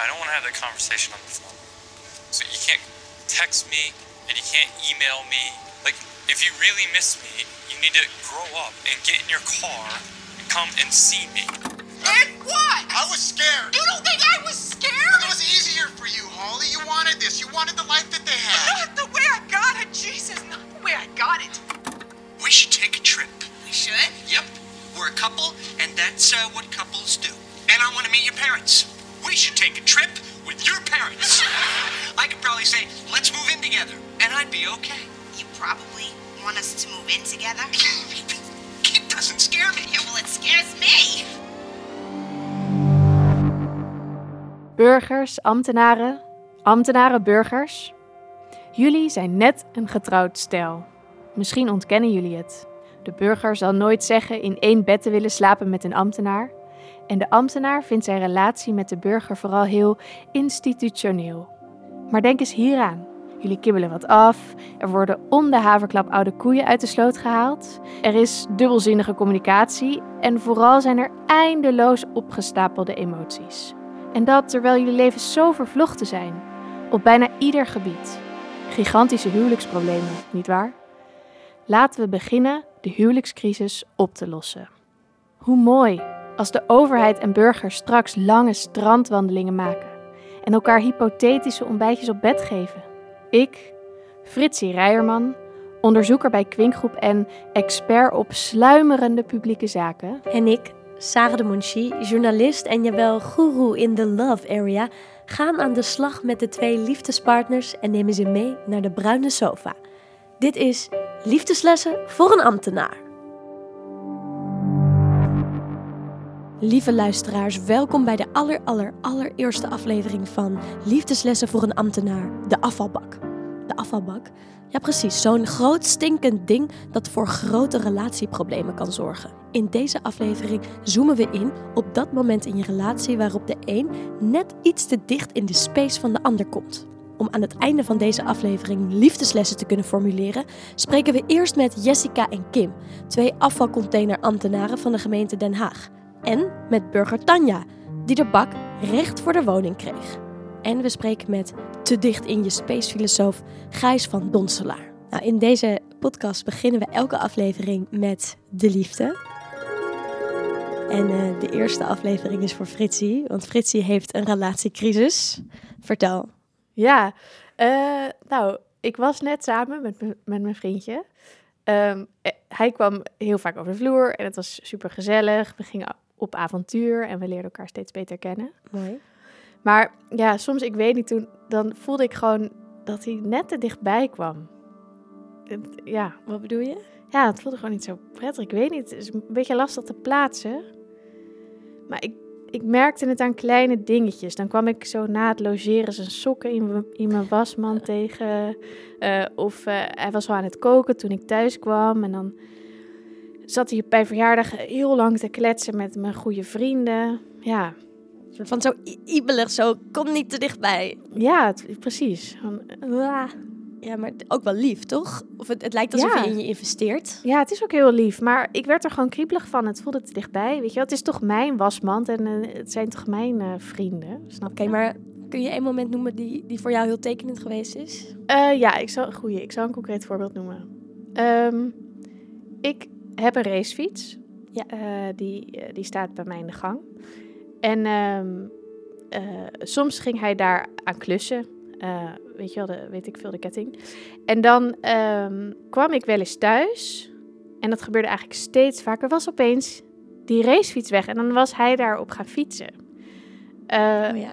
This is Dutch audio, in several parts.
I don't want to have that conversation on the phone. So you can't text me and you can't email me. Like, if you really miss me, you need to grow up and get in your car and come and see me. And what? I was scared. You don't think I was scared? It was easier for you, Holly. You wanted this. You wanted the life that they had. Not the way I got it, Jesus. Not the way I got it. We should take a trip. We should? Yep. We're a couple, and that's uh, what couples do. And I want to meet your parents. We should take a trip with your parents. I could probably say, let's move in together, and I'd be okay. You probably want us to move in together? it doesn't scare me. Yeah, well, it scares me. Burgers, ambtenaren, ambtenaren, burgers. Jullie zijn net een getrouwd stel. Misschien ontkennen jullie het. De burger zal nooit zeggen in één bed te willen slapen met een ambtenaar. En de ambtenaar vindt zijn relatie met de burger vooral heel institutioneel. Maar denk eens hieraan. Jullie kibbelen wat af, er worden om de haverklap oude koeien uit de sloot gehaald, er is dubbelzinnige communicatie en vooral zijn er eindeloos opgestapelde emoties. En dat terwijl jullie levens zo vervlochten zijn, op bijna ieder gebied. Gigantische huwelijksproblemen, nietwaar? Laten we beginnen de huwelijkscrisis op te lossen. Hoe mooi als de overheid en burgers straks lange strandwandelingen maken en elkaar hypothetische ontbijtjes op bed geven. Ik, Fritsie Rijerman, onderzoeker bij Kwinkgroep en expert op sluimerende publieke zaken. En ik, Sarah de Monchi, journalist en jawel guru in de love area, gaan aan de slag met de twee liefdespartners en nemen ze mee naar de bruine sofa. Dit is Liefdeslessen voor een ambtenaar. Lieve luisteraars, welkom bij de aller, aller, allereerste aflevering van Liefdeslessen voor een ambtenaar, de afvalbak. De afvalbak? Ja, precies, zo'n groot stinkend ding dat voor grote relatieproblemen kan zorgen. In deze aflevering zoomen we in op dat moment in je relatie waarop de een net iets te dicht in de space van de ander komt. Om aan het einde van deze aflevering liefdeslessen te kunnen formuleren, spreken we eerst met Jessica en Kim, twee afvalcontainerambtenaren van de gemeente Den Haag. En met burger Tanja, die de bak recht voor de woning kreeg. En we spreken met te dicht in je space filosoof Gijs van Donselaar. Nou, in deze podcast beginnen we elke aflevering met de liefde. En eh, de eerste aflevering is voor Fritsie, want Fritsie heeft een relatiecrisis. Vertel. Ja, eh, nou, ik was net samen met, me- met mijn vriendje. Ehm, eh, hij kwam heel vaak over de vloer en het was super gezellig. We gingen op avontuur en we leerden elkaar steeds beter kennen. Mooi. Maar ja, soms, ik weet niet, toen, dan voelde ik gewoon dat hij net te dichtbij kwam. Ja, Wat bedoel je? ja, het voelde gewoon niet zo prettig. Ik weet niet, het is een beetje lastig te plaatsen. Maar ik, ik merkte het aan kleine dingetjes. Dan kwam ik zo na het logeren zijn sokken in, mijn- in mijn wasmand tegen. Eh, of eh, hij was al aan het koken toen ik thuis kwam. En dan zat hij bij verjaardag heel lang te kletsen met mijn goede vrienden. Ja, van zo ibelig, zo kom niet te dichtbij. ja het- precies. Van. Ja, maar ook wel lief, toch? Of het, het lijkt alsof Ja. je in je investeert. Ja, het is ook heel lief. Maar ik werd er gewoon kriebelig van. Het voelde te dichtbij. Weet je wel, het is toch mijn wasmand en eh, het zijn toch mijn eh, vrienden. Snap Oké, maar kun je één moment noemen die, die voor jou heel tekenend geweest is? Eh, ja, ik zal, goeie, ik zal een concreet voorbeeld noemen. Ehm, ik heb een racefiets. Ja. Eh, die, eh, die staat bij mij in de gang. En ehm, eh, soms ging hij daar aan klussen. Weet je wel, de, weet ik veel, de ketting. En dan ehm, kwam ik wel eens thuis. En dat gebeurde eigenlijk steeds vaker. Was opeens die racefiets weg. En dan was hij daarop gaan fietsen. Oh ja.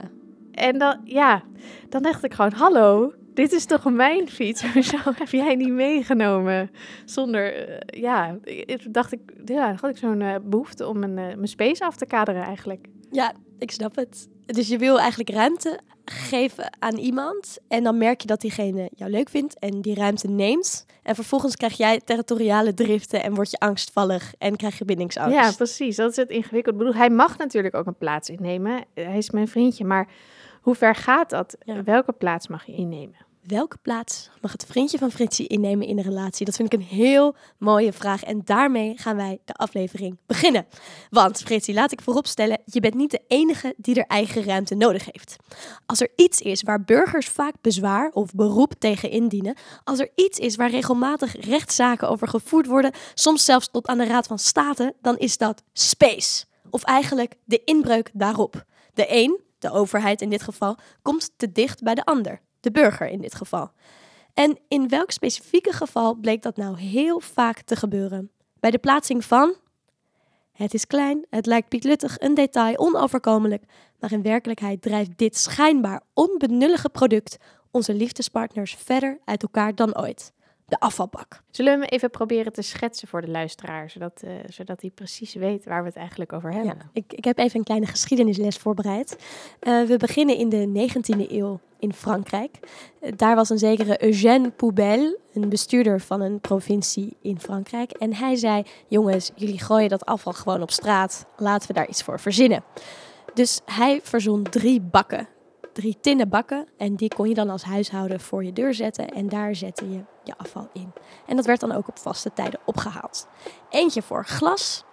en dan, ja, dan dacht ik gewoon, hallo, dit is toch mijn fiets? Hoezo heb jij niet meegenomen? Zonder, eh, ja, dacht ik, ja, had ik zo'n eh, behoefte om mijn, eh, mijn space af te kaderen eigenlijk. Ja, ik snap het. Dus je wil eigenlijk ruimte geven aan iemand. En dan merk je dat diegene jou leuk vindt en die ruimte neemt. En vervolgens krijg jij territoriale driften en word je angstvallig en krijg je bindingsangst. Ja, precies, dat is het ingewikkeld. Ik bedoel, hij mag natuurlijk ook een plaats innemen. Hij is mijn vriendje, maar hoe ver gaat dat? Ja. Welke plaats mag je innemen? Welke plaats mag het vriendje van Fritsie innemen in een relatie? Dat vind ik een heel mooie vraag. En daarmee gaan wij de aflevering beginnen. Want Fritsie, laat ik vooropstellen, je bent niet de enige die er eigen ruimte nodig heeft. Als er iets is waar burgers vaak bezwaar of beroep tegen indienen, als er iets is waar regelmatig rechtszaken over gevoerd worden, soms zelfs tot aan de Raad van State, dan is dat space. Of eigenlijk de inbreuk daarop. De een, de overheid in dit geval, komt te dicht bij de ander de burger in dit geval. En in welk specifieke geval bleek dat nou heel vaak te gebeuren? Bij de plaatsing van. Het is klein, het lijkt pietluttig, een detail, onoverkomelijk, maar in werkelijkheid drijft dit schijnbaar onbenullige product onze liefdespartners verder uit elkaar dan ooit de afvalbak. Zullen we hem even proberen te schetsen voor de luisteraar, zodat, uh, zodat hij precies weet waar we het eigenlijk over hebben? Ja, ik, ik heb even een kleine geschiedenisles voorbereid. Uh, we beginnen in de 19e eeuw in Frankrijk. Uh, daar was een zekere Eugène Poubel, een bestuurder van een provincie in Frankrijk. En hij zei, jongens, jullie gooien dat afval gewoon op straat. Laten we daar iets voor verzinnen. Dus hij verzon drie bakken drie tinnen bakken. En die kon je dan als huishouden voor je deur zetten. En daar zette je je afval in. En dat werd dan ook op vaste tijden opgehaald. Eentje voor glas,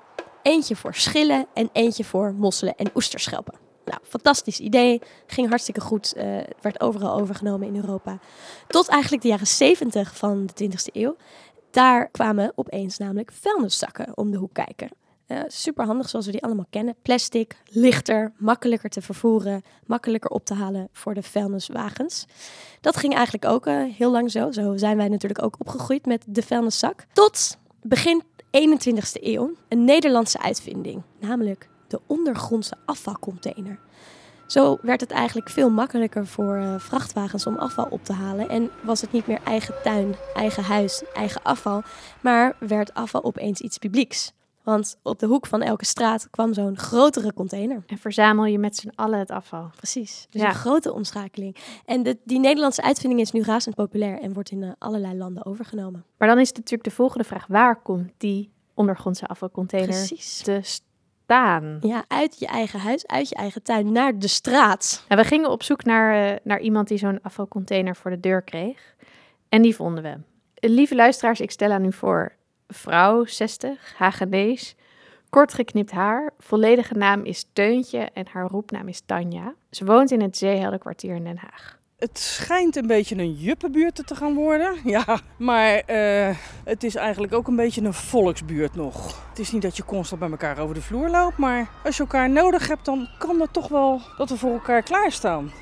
eentje voor schillen en eentje voor mosselen en oesterschelpen. Nou, fantastisch idee. Ging hartstikke goed. Uh, werd overal overgenomen in Europa. Tot eigenlijk de jaren 70 van de 20e eeuw. Daar kwamen opeens namelijk vuilniszakken om de hoek kijken. Uh, super handig zoals we die allemaal kennen. Plastic, lichter, makkelijker te vervoeren, makkelijker op te halen voor de vuilniswagens. Dat ging eigenlijk ook uh, heel lang zo. Zo zijn wij natuurlijk ook opgegroeid met de vuilniszak. Tot begin 21ste eeuw een Nederlandse uitvinding, namelijk de ondergrondse afvalcontainer. Zo werd het eigenlijk veel makkelijker voor uh, vrachtwagens om afval op te halen. En was het niet meer eigen tuin, eigen huis, eigen afval, maar werd afval opeens iets publieks. Want op de hoek van elke straat kwam zo'n grotere container. En verzamel je met z'n allen het afval. Precies. Dus een grote omschakeling. En de, die Nederlandse uitvinding is nu razend populair en wordt in uh, allerlei landen overgenomen. Maar dan is natuurlijk de volgende vraag: waar komt die ondergrondse afvalcontainer Precies. te staan? Ja, uit je eigen huis, uit je eigen tuin, naar de straat. En we gingen op zoek naar, uh, naar iemand die zo'n afvalcontainer voor de deur kreeg. En die vonden we. Lieve luisteraars, ik stel aan u voor vrouw, 60, Hagenees, kort geknipt haar. Volledige naam is Teuntje en haar roepnaam is Tanja. Ze woont in het Zeeheldenkwartier in Den Haag. Het schijnt een beetje een juppenbuurt te gaan worden. Ja, maar uh, het is eigenlijk ook een beetje een volksbuurt nog. Het is niet dat je constant bij elkaar over de vloer loopt, maar als je elkaar nodig hebt, dan kan het toch wel dat we voor elkaar klaarstaan.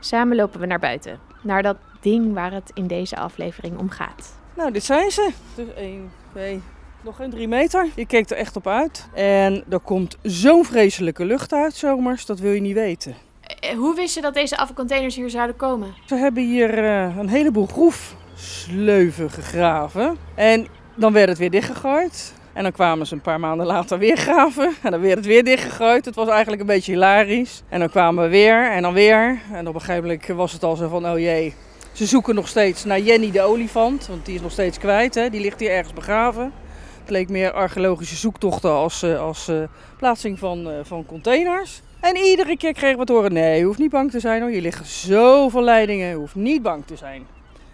Samen lopen we naar buiten, naar dat ding waar het in deze aflevering om gaat. Nou, dit zijn ze. Dus 1, 2, nog geen 3 meter. Je keek er echt op uit. En er komt zo'n vreselijke lucht uit zomers, dat wil je niet weten. Eh, hoe wist je dat deze afvalcontainers hier zouden komen? Ze hebben hier uh, een heleboel groefsleuven gegraven. En dan werd het weer dichtgegooid. En dan kwamen ze een paar maanden later weer graven. En dan werd het weer dichtgegooid. Het was eigenlijk een beetje hilarisch. En dan kwamen we weer en dan weer. En op een gegeven moment was het al zo van, oh jee, ze zoeken nog steeds naar Jenny de olifant, want die is nog steeds kwijt. Hè? Die ligt hier ergens begraven. Het leek meer archeologische zoektochten als, uh, als uh, plaatsing van, uh, van containers. En iedere keer kregen we te horen, nee, je hoeft niet bang te zijn hoor. Hier liggen zoveel leidingen, je hoeft niet bang te zijn.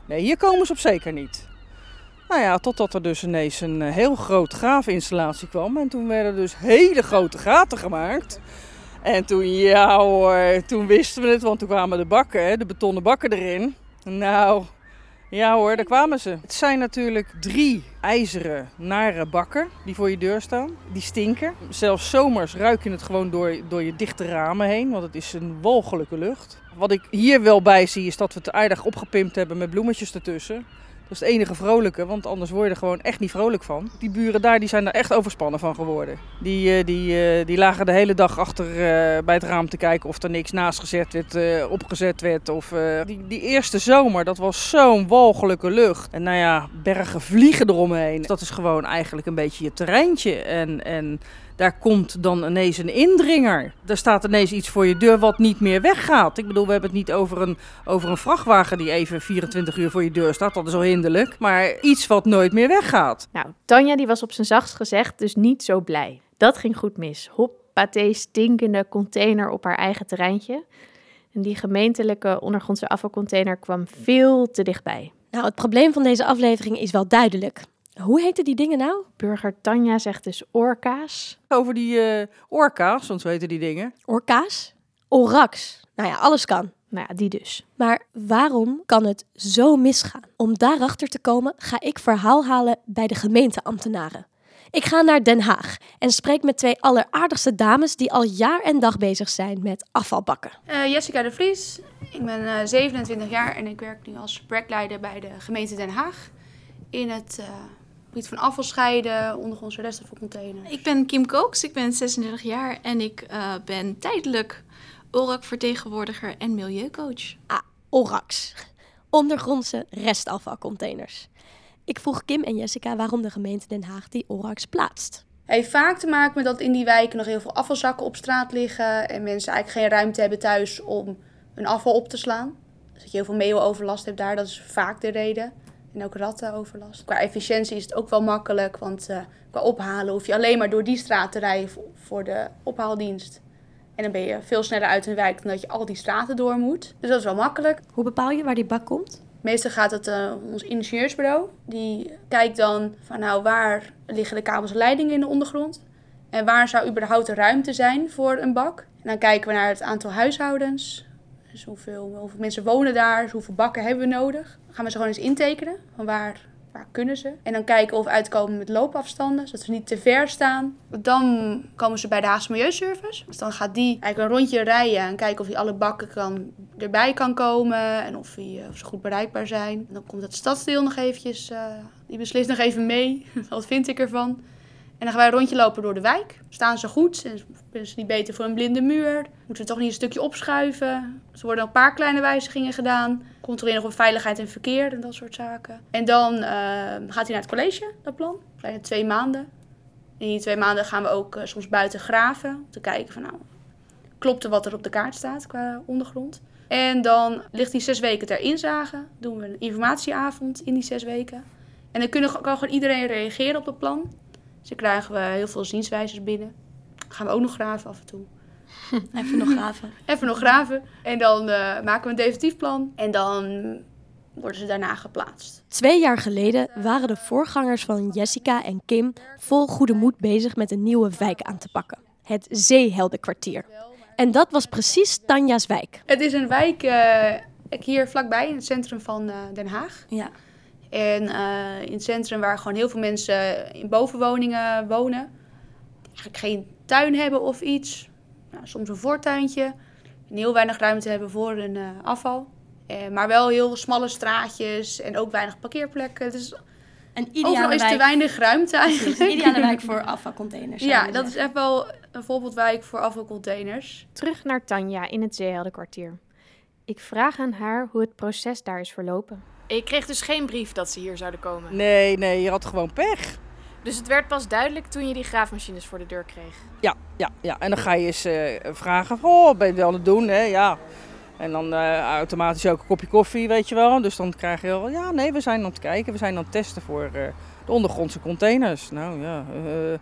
Nee, hier komen ze op zeker niet. Nou ja, totdat er dus ineens een heel groot graafinstallatie kwam. En toen werden dus hele grote gaten gemaakt. En toen, ja hoor, toen wisten we het, want toen kwamen de bakken, de betonnen bakken erin. Nou, ja hoor, daar kwamen ze. Het zijn natuurlijk drie ijzeren, nare bakken die voor je deur staan. Die stinken. Zelfs zomers ruik je het gewoon door, door je dichte ramen heen, want het is een walgelijke lucht. Wat ik hier wel bij zie is dat we het aardig opgepimpt hebben met bloemetjes ertussen. Dat is het enige vrolijke, want anders word je er gewoon echt niet vrolijk van. Die buren daar die zijn er echt overspannen van geworden. Die, uh, die, uh, die lagen de hele dag achter uh, bij het raam te kijken of er niks naast gezet werd, opgezet werd. Of, die, die eerste zomer, dat was zo'n walgelijke lucht. En nou ja, bergen vliegen eromheen. Dat is gewoon eigenlijk een beetje je terreintje. En, en daar komt dan ineens een indringer. Er staat ineens iets voor je deur wat niet meer weggaat. Ik bedoel, we hebben het niet over een, over een vrachtwagen die even 24 uur voor je deur staat. Dat is al hinderlijk. Maar iets wat nooit meer weggaat. Nou, Tanja die was op zijn zachtst gezegd dus niet zo blij. Dat ging goed mis. Hoppatee, stinkende container op haar eigen terreintje. En die gemeentelijke ondergrondse afvalcontainer kwam veel te dichtbij. Nou, het probleem van deze aflevering is wel duidelijk. Hoe heten die dingen nou? Burger Tanja zegt dus orka's. Over die eh orka's, want zo heten die dingen. Orka's? Orax. Nou ja, alles kan. Nou ja, die dus. Maar waarom kan het zo misgaan? Om daarachter te komen ga ik verhaal halen bij de gemeenteambtenaren. Ik ga naar Den Haag en spreek met twee alleraardigste dames die al jaar en dag bezig zijn met afvalbakken. Eh, Jessica de Vries. Ik ben eh, 27 jaar en ik werk nu als projectleider bij de gemeente Den Haag. In het eh, gebied van afvalscheiden, ondergrondse restafvalcontainers. Ik ben Kim Kooks, ik ben 36 jaar en ik eh, ben tijdelijk ORAC-vertegenwoordiger en milieucoach. Ah, Orax. Ondergrondse restafvalcontainers. Ik vroeg Kim en Jessica waarom de gemeente Den Haag die Orax plaatst. heeft vaak te maken met dat in die wijken nog heel veel afvalzakken op straat liggen. En mensen eigenlijk geen ruimte hebben thuis om hun afval op te slaan. Dus dat je heel veel meeuwenoverlast hebt daar, dat is vaak de reden. En ook rattenoverlast. Qua efficiëntie is het ook wel makkelijk, want eh, qua ophalen hoef je alleen maar door die straat te rijden voor- de ophaaldienst. En dan ben je veel sneller uit een wijk dan dat je al die straten door moet. Dus dat is wel makkelijk. Hoe bepaal je waar die bak komt? Meestal gaat het eh, ons ingenieursbureau. Die kijkt dan van nou waar liggen de kabels en leidingen in de ondergrond. En waar zou überhaupt de ruimte zijn voor een bak. En dan kijken we naar het aantal huishoudens. Dus hoeveel, hoeveel mensen wonen daar, dus hoeveel bakken hebben we nodig. Dan gaan we ze gewoon eens intekenen. Van waar, waar kunnen ze. En dan kijken of we uitkomen met loopafstanden, zodat ze niet te ver staan. Dan komen ze bij de Haagse Milieuservice. Dus dan gaat die eigenlijk een rondje rijden en kijken of hij alle bakken kan, erbij kan komen. En of, hij, eh, of ze goed bereikbaar zijn. Dan komt het stadsdeel nog eventjes, eh, die beslist nog even mee. Wat vind ik ervan? En dan gaan wij rondje lopen door de wijk. Staan ze goed? En ze niet beter voor een blinde muur? Moeten we toch niet een stukje opschuiven? Er worden een paar kleine wijzigingen gedaan. Controleer nog op veiligheid en verkeer en dat soort zaken. En dan eh, gaat hij naar het college, dat plan. Kleine twee maanden. In die twee maanden gaan we ook eh, soms buiten graven. Om te kijken van nou, klopt er wat er op de kaart staat qua ondergrond. En dan ligt die zes weken ter inzage. Doen we een informatieavond in die zes weken. En dan kan gewoon iedereen reageren op het plan. Dus dan krijgen we heel veel zienswijzers binnen. Gaan we ook nog graven af en toe. Even nog graven. Even nog graven. En dan eh, maken we een definitief plan. En dan worden ze daarna geplaatst. Twee jaar geleden waren de voorgangers van Jessica en Kim vol goede moed bezig met een nieuwe wijk aan te pakken. Het Zeeheldenkwartier. En dat was precies Tanja's wijk. Het is een wijk eh, hier vlakbij in het centrum van eh, Den Haag. Ja. En eh, in het centrum waar gewoon heel veel mensen in bovenwoningen wonen. Die eigenlijk geen tuin hebben of iets. Nou, soms een voortuintje. En heel weinig ruimte hebben voor hun eh, afval. Eh, maar wel heel smalle straatjes en ook weinig parkeerplekken. Dus Een overal is te weinig ruimte eigenlijk. voor afvalcontainers. Ja, dat is echt wel een voorbeeldwijk voor afvalcontainers. Terug naar Tanja in het Zeeheldenkwartier. Ik vraag aan haar hoe het proces daar is verlopen. Ik kreeg dus geen brief dat ze hier zouden komen. Nee, nee, je had gewoon pech. Dus het werd pas duidelijk toen je die graafmachines voor de deur kreeg. Ja, ja, ja. En dan ga je eens eh, vragen, oh, ben je wel aan het doen? Hè? Ja. En dan eh, automatisch ook een kopje koffie, weet je wel. Dus dan krijg je wel, ja, nee, we zijn aan het kijken. We zijn aan het testen voor eh, de ondergrondse containers. Nou ja, eh,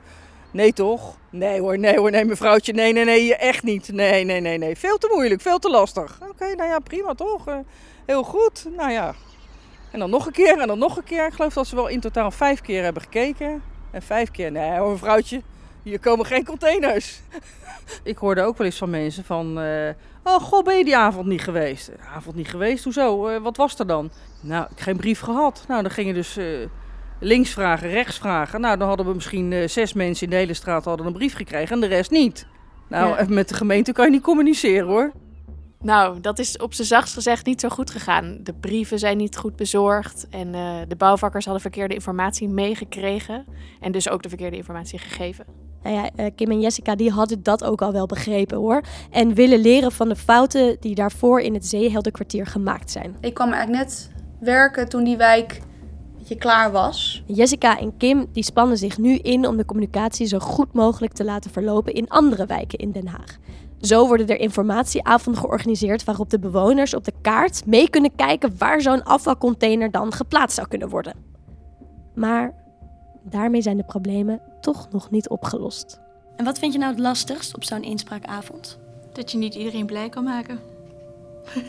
nee toch? Nee hoor, nee hoor, nee mevrouwtje, nee, nee, nee, echt niet. Nee, nee, nee, nee, veel te moeilijk, veel te lastig. Oké, nou ja, prima toch? Eh, heel goed, nou ja. En dan nog een keer en dan nog een keer. Ik geloof dat ze wel in totaal vijf keer hebben gekeken. En vijf keer, nee hoor mevrouwtje, hier komen geen containers. Ik hoorde ook wel eens van mensen van... eh, oh, goh, ben je die avond niet geweest? Avond niet geweest? Hoezo? Eh, wat was er dan? Nou, ik heb geen brief gehad. Nou, dan gingen dus eh, links vragen, rechts vragen. Nou, dan hadden we misschien eh, zes mensen in de hele straat hadden een brief gekregen en de rest niet. Nou, Ja. met de gemeente kan je niet communiceren hoor. Nou, dat is op z'n zachtst gezegd niet zo goed gegaan. De brieven zijn niet goed bezorgd en eh, de bouwvakkers hadden verkeerde informatie meegekregen en dus ook de verkeerde informatie gegeven. Nou ja, eh, Kim en Jessica die hadden dat ook al wel begrepen hoor. En willen leren van de fouten die daarvoor in het Zeeheldenkwartier gemaakt zijn. Ik kwam eigenlijk net werken toen die wijk beetje klaar was. Jessica en Kim die spannen zich nu in om de communicatie zo goed mogelijk te laten verlopen in andere wijken in Den Haag. Zo worden er informatieavonden georganiseerd waarop de bewoners op de kaart mee kunnen kijken waar zo'n afvalcontainer dan geplaatst zou kunnen worden. Maar daarmee zijn de problemen toch nog niet opgelost. En wat vind je nou het lastigst op zo'n inspraakavond? Dat je niet iedereen blij kan maken.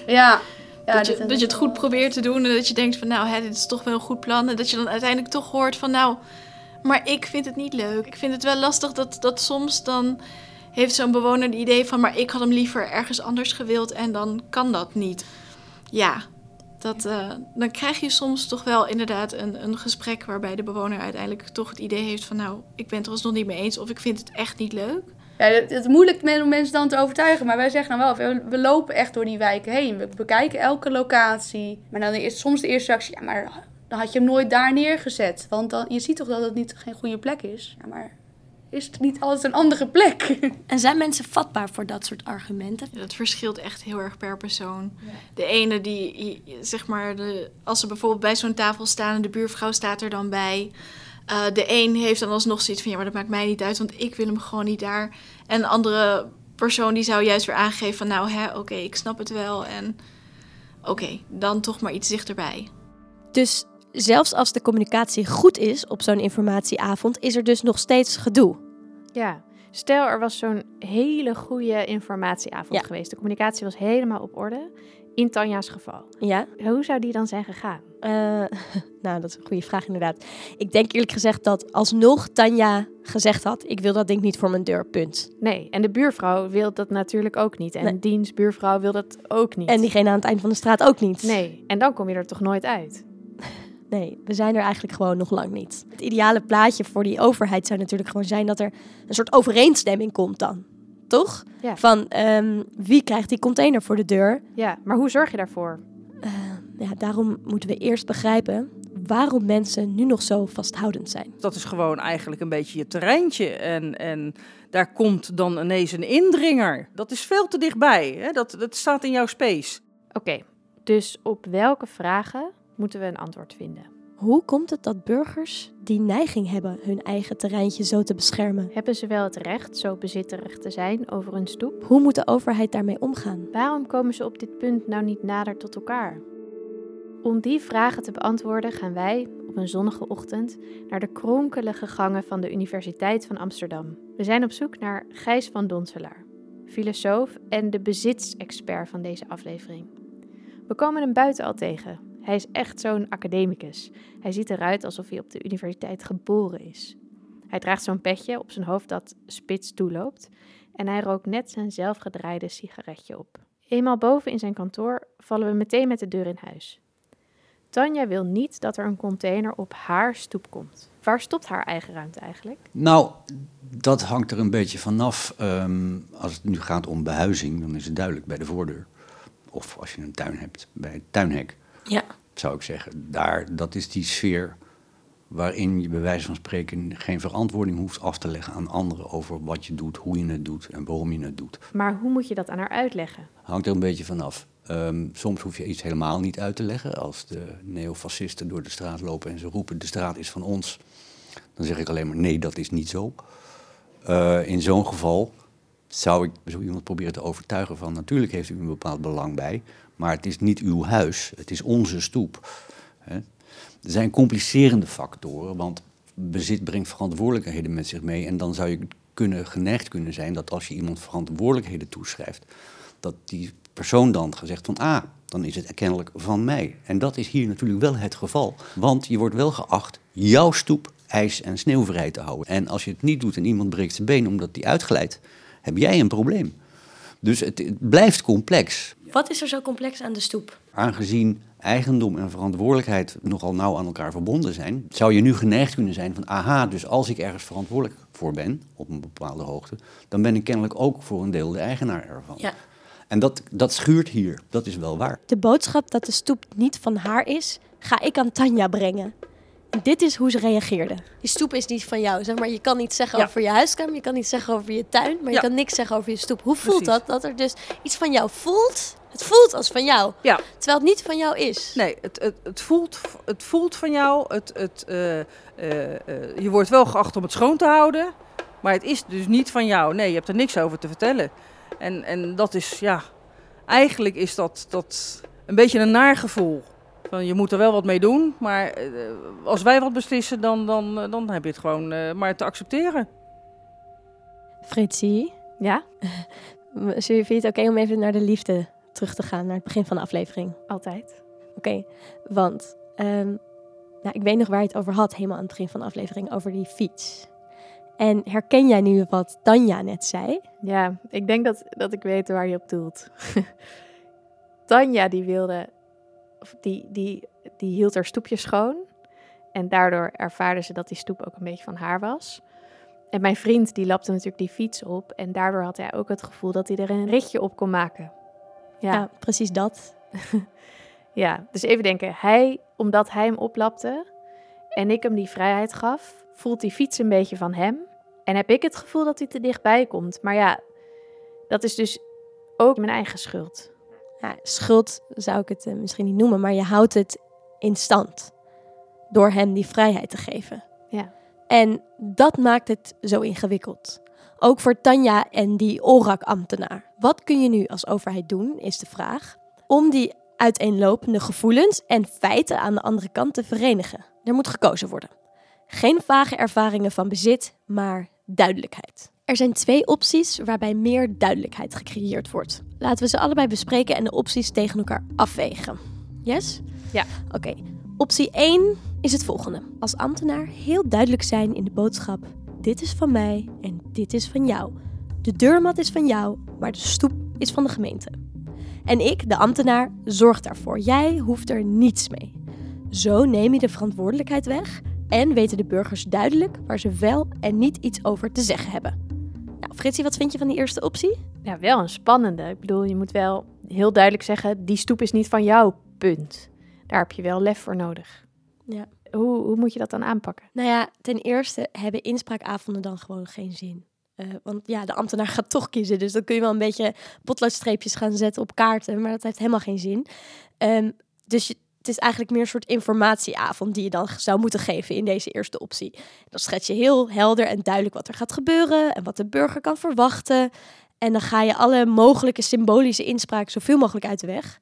Ja. Ja dat, je, dit- dat je het goed probeert te doen en dat je denkt van nou, hè, dit is toch wel een goed plan. En dat je dan uiteindelijk toch hoort van nou, maar ik vind het niet leuk. Ik vind het wel lastig dat, dat soms dan heeft zo'n bewoner het idee van maar ik had hem liever ergens anders gewild en dan kan dat niet. Ja, dat, eh, dan krijg je soms toch wel inderdaad een, een gesprek waarbij de bewoner uiteindelijk toch het idee heeft van nou, ik ben het er alsnog niet mee eens of ik vind het echt niet leuk. Ja, het het is moeilijk met- om mensen dan te overtuigen. Maar wij zeggen dan wel, we, we lopen echt door die wijken heen. We bekijken elke locatie. Maar dan is soms de eerste reactie, ja, maar dan had je hem nooit daar neergezet. Want dan, je ziet toch dat het niet geen goede plek is. Ja, maar is het niet altijd een andere plek? En zijn mensen vatbaar voor dat soort argumenten? Ja, dat verschilt echt heel erg per persoon. De ene die, zeg maar, de, als ze bijvoorbeeld bij zo'n tafel staan en de buurvrouw staat er dan bij. Eh, de een heeft dan alsnog zoiets van, ja, maar dat maakt mij niet uit, want ik wil hem gewoon niet daar. En een andere persoon die zou juist weer aangeven van, nou hè, oké, ik snap het wel. En oké, dan toch maar iets dichterbij. Dus zelfs als de communicatie goed is op zo'n informatieavond, is er dus nog steeds gedoe. Ja, stel er was zo'n hele goede informatieavond Ja. geweest. De communicatie was helemaal op orde. In Tanja's geval. Ja? Hoe zou die dan zijn gegaan? Eh, nou, dat is een goede vraag inderdaad. Ik denk eerlijk gezegd dat alsnog Tanja gezegd had... ik wil dat ding niet voor mijn deur, punt. Nee, en de buurvrouw wil dat natuurlijk ook niet. En Nee. diens buurvrouw wil dat ook niet. En diegene aan het eind van de straat ook niet. Nee, en dan kom je er toch nooit uit. Nee, we zijn er eigenlijk gewoon nog lang niet. Het ideale plaatje voor die overheid zou natuurlijk gewoon zijn... dat er een soort overeenstemming komt dan. Toch? Ja. Van ehm, wie krijgt die container voor de deur? Ja, maar hoe zorg je daarvoor? Ja, daarom moeten we eerst begrijpen waarom mensen nu nog zo vasthoudend zijn. Dat is gewoon eigenlijk een beetje je terreintje. En, en daar komt dan ineens een indringer. Dat is veel te dichtbij. Hè? Dat, dat staat in jouw space. Oké, dus op welke vragen moeten we een antwoord vinden? Hoe komt het dat burgers die neiging hebben hun eigen terreintje zo te beschermen? Hebben ze wel het recht zo bezitterig te zijn over hun stoep? Hoe moet de overheid daarmee omgaan? Waarom komen ze op dit punt nou niet nader tot elkaar? Om die vragen te beantwoorden gaan wij op een zonnige ochtend naar de kronkelige gangen van de Universiteit van Amsterdam. We zijn op zoek naar Gijs van Donselaar, filosoof en de bezitsexpert van deze aflevering. We komen hem buiten al tegen. Hij is echt zo'n academicus. Hij ziet eruit alsof hij op de universiteit geboren is. Hij draagt zo'n petje op zijn hoofd dat spits toeloopt en hij rookt net zijn zelfgedraaide sigaretje op. Eenmaal boven in zijn kantoor vallen we meteen met de deur in huis. Tanja wil niet dat er een container op haar stoep komt. Waar stopt haar eigen ruimte eigenlijk? Nou, dat hangt er een beetje vanaf. Ehm als het nu gaat om behuizing, dan is het duidelijk bij de voordeur. Of als je een tuin hebt, bij het tuinhek, Ja. zou ik zeggen. Daar, dat is die sfeer waarin je bij wijze van spreken geen verantwoording hoeft af te leggen aan anderen over wat je doet, hoe je het doet en waarom je het doet. Maar hoe moet je dat aan haar uitleggen? Hangt er een beetje vanaf. Ehm soms hoef je iets helemaal niet uit te leggen. Als de neofascisten door de straat lopen en ze roepen de straat is van ons, dan zeg ik alleen maar nee, dat is niet zo. Eh, in zo'n geval zou ik zo iemand proberen te overtuigen van natuurlijk heeft u een bepaald belang bij, maar het is niet uw huis, het is onze stoep. Er zijn complicerende factoren, want bezit brengt verantwoordelijkheden met zich mee. En dan zou je kunnen, geneigd kunnen zijn dat als je iemand verantwoordelijkheden toeschrijft, dat die persoon dan gezegd van, ah, dan is het kennelijk van mij. En dat is hier natuurlijk wel het geval, want je wordt wel geacht jouw stoep ijs- en sneeuwvrij te houden. En als je het niet doet en iemand breekt zijn been omdat die uitglijdt, heb jij een probleem. Dus het, het blijft complex. Wat is er zo complex aan de stoep? Aangezien eigendom en verantwoordelijkheid nogal nauw aan elkaar verbonden zijn, zou je nu geneigd kunnen zijn van, aha, dus als ik ergens verantwoordelijk voor ben, op een bepaalde hoogte, dan ben ik kennelijk ook voor een deel de eigenaar ervan. Ja. En dat, dat schuurt hier, dat is wel waar. De boodschap dat de stoep niet van haar is, ga ik aan Tanja brengen. En dit is hoe ze reageerde. Die stoep is niet van jou, zeg maar. Je kan niet zeggen Ja. over je huiskamer, je kan niet zeggen over je tuin, maar je kan niks zeggen over je stoep. Hoe voelt Precies. dat? Dat er dus iets van jou voelt. Het voelt als van jou, Ja, terwijl het niet van jou is. nee, het, het, het, voelt, het voelt van jou. Het, het, eh, eh, eh, je wordt wel geacht om het schoon te houden. Maar het is dus niet van jou. Nee, je hebt er niks over te vertellen. En, en dat is, ja, eigenlijk is dat, dat een beetje een naar gevoel. Van, je moet er wel wat mee doen, maar eh, als wij wat beslissen, dan, dan, eh, dan heb je het gewoon eh, maar te accepteren. Fritsie, Ja? vind je het oké om even naar de liefde terug te gaan naar het begin van de aflevering? Altijd. Oké, want ehm, nou, ik weet nog waar je het over had, helemaal aan het begin van de aflevering, over die fiets. En herken jij nu wat Tanja net zei? Ja, ik denk dat, dat ik weet waar je op doelt. Tanja die wilde, of die, die, die hield haar stoepje schoon. En daardoor ervaarde ze dat die stoep ook een beetje van haar was. En mijn vriend die lapte natuurlijk die fiets op. En daardoor had hij ook het gevoel dat hij er een ritje op kon maken. Ja, Ja, precies dat. ja, dus even denken. Hij, omdat hij hem oplapte en ik hem die vrijheid gaf, voelt die fiets een beetje van hem. En heb ik het gevoel dat hij te dichtbij komt. Maar ja, dat is dus ook mijn eigen schuld. Ja, schuld zou ik het eh, misschien niet noemen, maar je houdt het in stand door hem die vrijheid te geven. Ja. En dat maakt het zo ingewikkeld. Ook voor Tanja en die ORAC-ambtenaar. Wat kun je nu als overheid doen, is de vraag, om die uiteenlopende gevoelens en feiten aan de andere kant te verenigen. Er moet gekozen worden. Geen vage ervaringen van bezit, maar duidelijkheid. Er zijn twee opties waarbij meer duidelijkheid gecreëerd wordt. Laten we ze allebei bespreken en de opties tegen elkaar afwegen. Yes? Ja. Oké. Optie 1 is het volgende. Als ambtenaar heel duidelijk zijn in de boodschap: dit is van mij en dit is van jou. De deurmat is van jou, maar de stoep is van de gemeente. En ik, de ambtenaar, zorg daarvoor. Jij hoeft er niets mee. Zo neem je de verantwoordelijkheid weg en weten de burgers duidelijk waar ze wel en niet iets over te zeggen hebben. Nou, Fritsie, wat vind je van die eerste optie? Ja, wel een spannende. Ik bedoel, je moet wel heel duidelijk zeggen, die stoep is niet van jou, punt. Daar heb je wel lef voor nodig. Ja. Hoe, hoe moet je dat dan aanpakken? Nou ja, ten eerste hebben inspraakavonden dan gewoon geen zin. Eh, want ja, de ambtenaar gaat toch kiezen. Dus dan kun je wel een beetje potloodstreepjes gaan zetten op kaarten. Maar dat heeft helemaal geen zin. Ehm, dus je, het is eigenlijk meer een soort informatieavond die je dan zou moeten geven in deze eerste optie. Dan schets je heel helder en duidelijk wat er gaat gebeuren en wat de burger kan verwachten. En dan ga je alle mogelijke symbolische inspraak zoveel mogelijk uit de weg.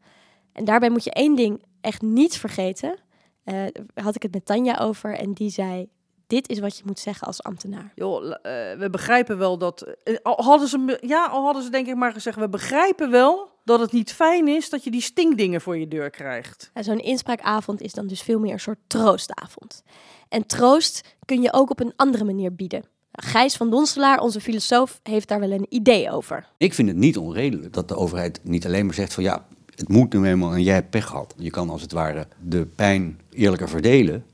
En daarbij moet je één ding echt niet vergeten. Daar had ik het met Tanja over en die zei: Dit is wat je moet zeggen als ambtenaar. Joh, eh, we begrijpen wel dat. eh, al hadden ze, ja, al hadden ze denk ik maar gezegd: we begrijpen wel dat het niet fijn is dat je die stinkdingen voor je deur krijgt. En Zo'n inspraakavond is dan dus veel meer een soort troostavond. En troost kun je ook op een andere manier bieden. Gijs van Donselaar, onze filosoof, heeft daar wel een idee over. Ik vind het niet onredelijk dat de overheid niet alleen maar zegt van ja, het moet nu eenmaal en jij hebt pech gehad. Je kan als het ware de pijn eerlijker verdelen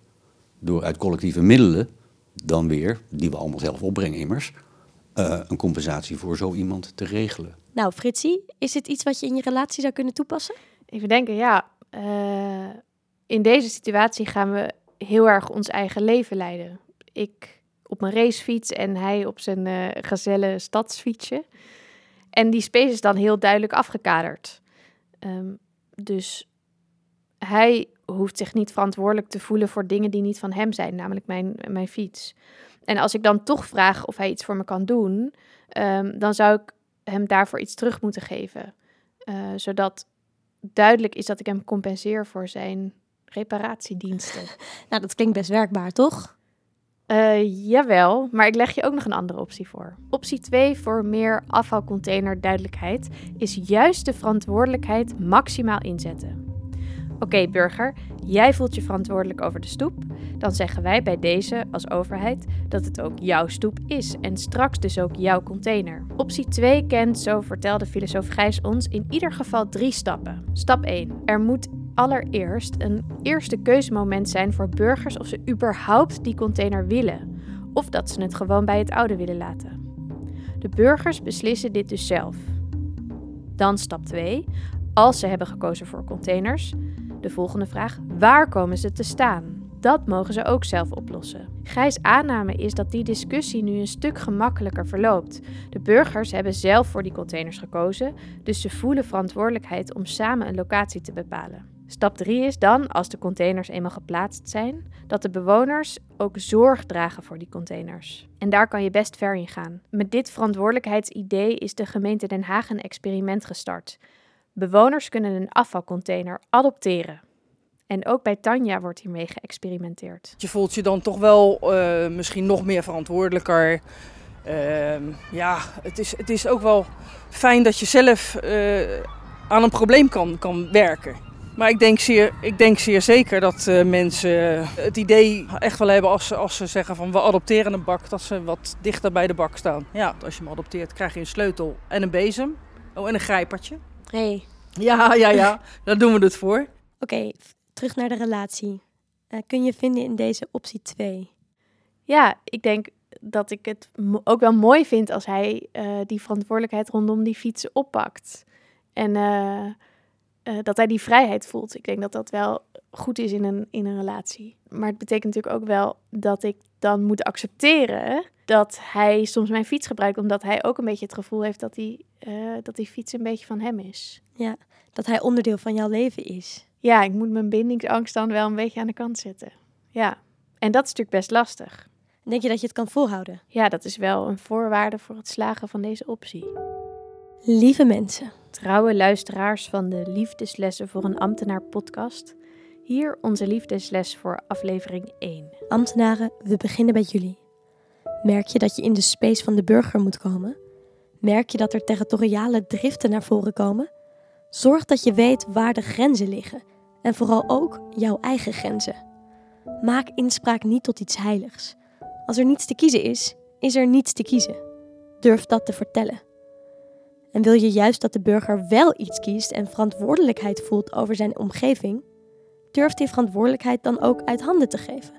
door uit collectieve middelen dan weer, die we allemaal zelf opbrengen immers, eh, een compensatie voor zo iemand te regelen. Nou, Fritsie, is dit iets wat je in je relatie zou kunnen toepassen? Even denken, ja, eh, in deze situatie gaan we heel erg ons eigen leven leiden. Ik op mijn racefiets en hij op zijn eh gazelle stadsfietsje. En die space is dan heel duidelijk afgekaderd. Ehm, dus hij hoeft zich niet verantwoordelijk te voelen voor dingen die niet van hem zijn, namelijk mijn, mijn fiets. En als ik dan toch vraag of hij iets voor me kan doen, ehm, dan zou ik hem daarvoor iets terug moeten geven. Eh, zodat duidelijk is dat ik hem compenseer voor zijn reparatiediensten. Nou, dat klinkt best werkbaar, toch? Eh, jawel, maar ik leg je ook nog een andere optie voor. Optie 2 voor meer afvalcontainer duidelijkheid is juist de verantwoordelijkheid maximaal inzetten. Oké, burger, jij voelt je verantwoordelijk over de stoep. Dan zeggen wij bij deze als overheid dat het ook jouw stoep is en straks dus ook jouw container. Optie 2 kent, zo vertelde filosoof Gijs ons, in ieder geval drie stappen. Stap 1. Er moet allereerst een eerste keuzemoment zijn voor burgers of ze überhaupt die container willen, of dat ze het gewoon bij het oude willen laten. De burgers beslissen dit dus zelf. Dan stap 2. Als ze hebben gekozen voor containers, de volgende vraag: waar komen ze te staan? Dat mogen ze ook zelf oplossen. Gijs' aanname is dat die discussie nu een stuk gemakkelijker verloopt. De burgers hebben zelf voor die containers gekozen, dus ze voelen verantwoordelijkheid om samen een locatie te bepalen. Stap 3 is dan, als de containers eenmaal geplaatst zijn, dat de bewoners ook zorg dragen voor die containers. En daar kan je best ver in gaan. Met dit verantwoordelijkheidsidee is de gemeente Den Haag een experiment gestart. Bewoners kunnen een afvalcontainer adopteren. En ook bij Tanja wordt hiermee geëxperimenteerd. Je voelt je dan toch wel eh, misschien nog meer verantwoordelijker. Ehm, ja, het is, het is ook wel fijn dat je zelf eh, aan een probleem kan, kan werken. Maar ik denk zeer, ik denk zeer zeker dat eh, mensen het idee echt wel hebben als ze, als ze zeggen van we adopteren een bak, dat ze wat dichter bij de bak staan. Ja, als je hem adopteert krijg je een sleutel en een bezem. Oh, en een grijpertje. Hey. Ja, ja, ja, daar doen we het voor. Oké, terug naar de relatie. Eh, kun je vinden in deze optie 2? Ja, ik denk dat ik het ook wel mooi vind als hij eh, die verantwoordelijkheid rondom die fietsen oppakt. En eh, eh, dat hij die vrijheid voelt. Ik denk dat dat wel goed is in een, in een relatie. Maar het betekent natuurlijk ook wel dat ik dan moet accepteren dat hij soms mijn fiets gebruikt, omdat hij ook een beetje het gevoel heeft dat die, eh, dat die fiets een beetje van hem is. Ja, dat hij onderdeel van jouw leven is. Ja, ik moet mijn bindingsangst dan wel een beetje aan de kant zetten. Ja, en dat is natuurlijk best lastig. Denk je dat je het kan volhouden? Ja, dat is wel een voorwaarde voor het slagen van deze optie. Lieve mensen. Trouwe luisteraars van de Liefdeslessen voor een Ambtenaar podcast. Hier onze liefdesles voor aflevering 1. Ambtenaren, we beginnen bij jullie. Merk je dat je in de space van de burger moet komen? Merk je dat er territoriale driften naar voren komen? Zorg dat je weet waar de grenzen liggen en vooral ook jouw eigen grenzen. Maak inspraak niet tot iets heiligs. Als er niets te kiezen is, is er niets te kiezen. Durf dat te vertellen. En wil je juist dat de burger wel iets kiest en verantwoordelijkheid voelt over zijn omgeving? Durf die verantwoordelijkheid dan ook uit handen te geven.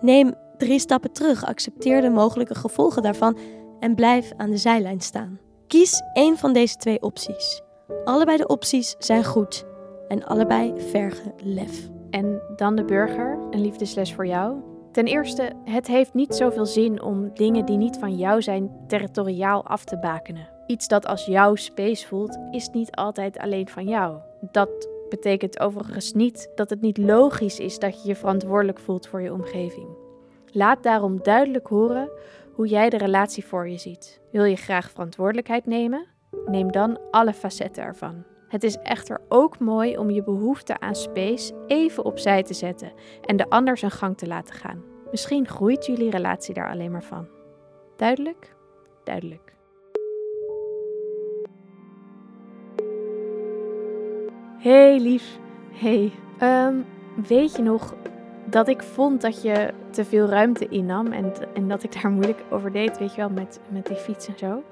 Neem drie stappen terug, accepteer de mogelijke gevolgen daarvan en blijf aan de zijlijn staan. Kies één van deze twee opties. Allebei de opties zijn goed en allebei vergen lef. En dan de burger, een liefdesles voor jou. Ten eerste, het heeft niet zoveel zin om dingen die niet van jou zijn territoriaal af te bakenen. Iets dat als jouw space voelt, is niet altijd alleen van jou. Dat betekent overigens niet dat het niet logisch is dat je je verantwoordelijk voelt voor je omgeving. Laat daarom duidelijk horen hoe jij de relatie voor je ziet. Wil je graag verantwoordelijkheid nemen? Neem dan alle facetten ervan. Het is echter ook mooi om je behoefte aan space even opzij te zetten en de ander zijn gang te laten gaan. Misschien groeit jullie relatie daar alleen maar van. Duidelijk? Duidelijk. Hey lief. Hey. Ehm, weet je nog dat ik vond dat je te veel ruimte innam en, en dat ik daar moeilijk over deed, weet je wel, met, met die fiets en zo?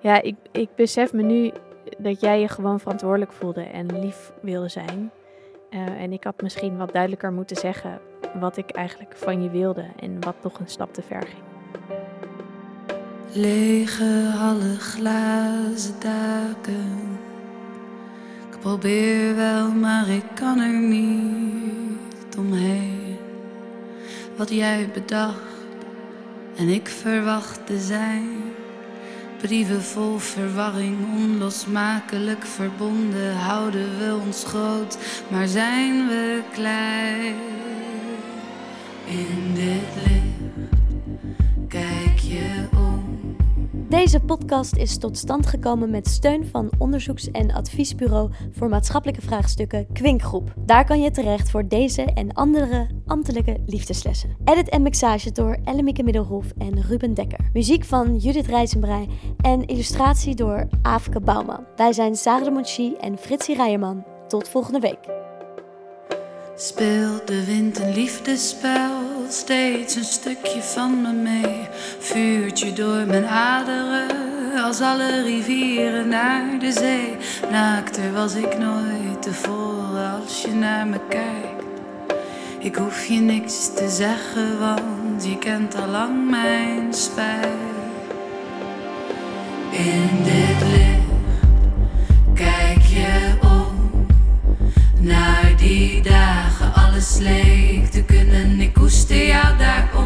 Ja, ik, ik besef me nu dat jij je gewoon verantwoordelijk voelde en lief wilde zijn. Eh, en ik had misschien wat duidelijker moeten zeggen wat ik eigenlijk van je wilde en wat nog een stap te ver ging. Lege hallen, glazen daken. Ik probeer wel, maar ik kan er niet omheen. Wat jij bedacht en ik verwachtte zijn. Brieven vol verwarring, onlosmakelijk verbonden. Houden we ons groot, maar zijn we klein? In dit Deze podcast is tot stand gekomen met steun van onderzoeks- en adviesbureau voor maatschappelijke vraagstukken Kwinkgroep. Daar kan je terecht voor deze en andere ambtelijke liefdeslessen. Edit en mixage door Ellemieke Middelhof en Ruben Dekker. Muziek van Judith Rijzenbrei en illustratie door Aafke Bouwman. Wij zijn Sarah de Monchi en Fritsie Rijerman. Tot volgende week. Speelt de wind een liefdespel, steeds een stukje van me mee. Vuurt je door mijn aderen, als alle rivieren naar de zee. Naakter was ik nooit tevoren als je naar me kijkt. Ik hoef je niks te zeggen, want je kent al lang mijn spijt. In dit licht kijk je om naar die dagen alles leek te kunnen. Ik koester jou daarom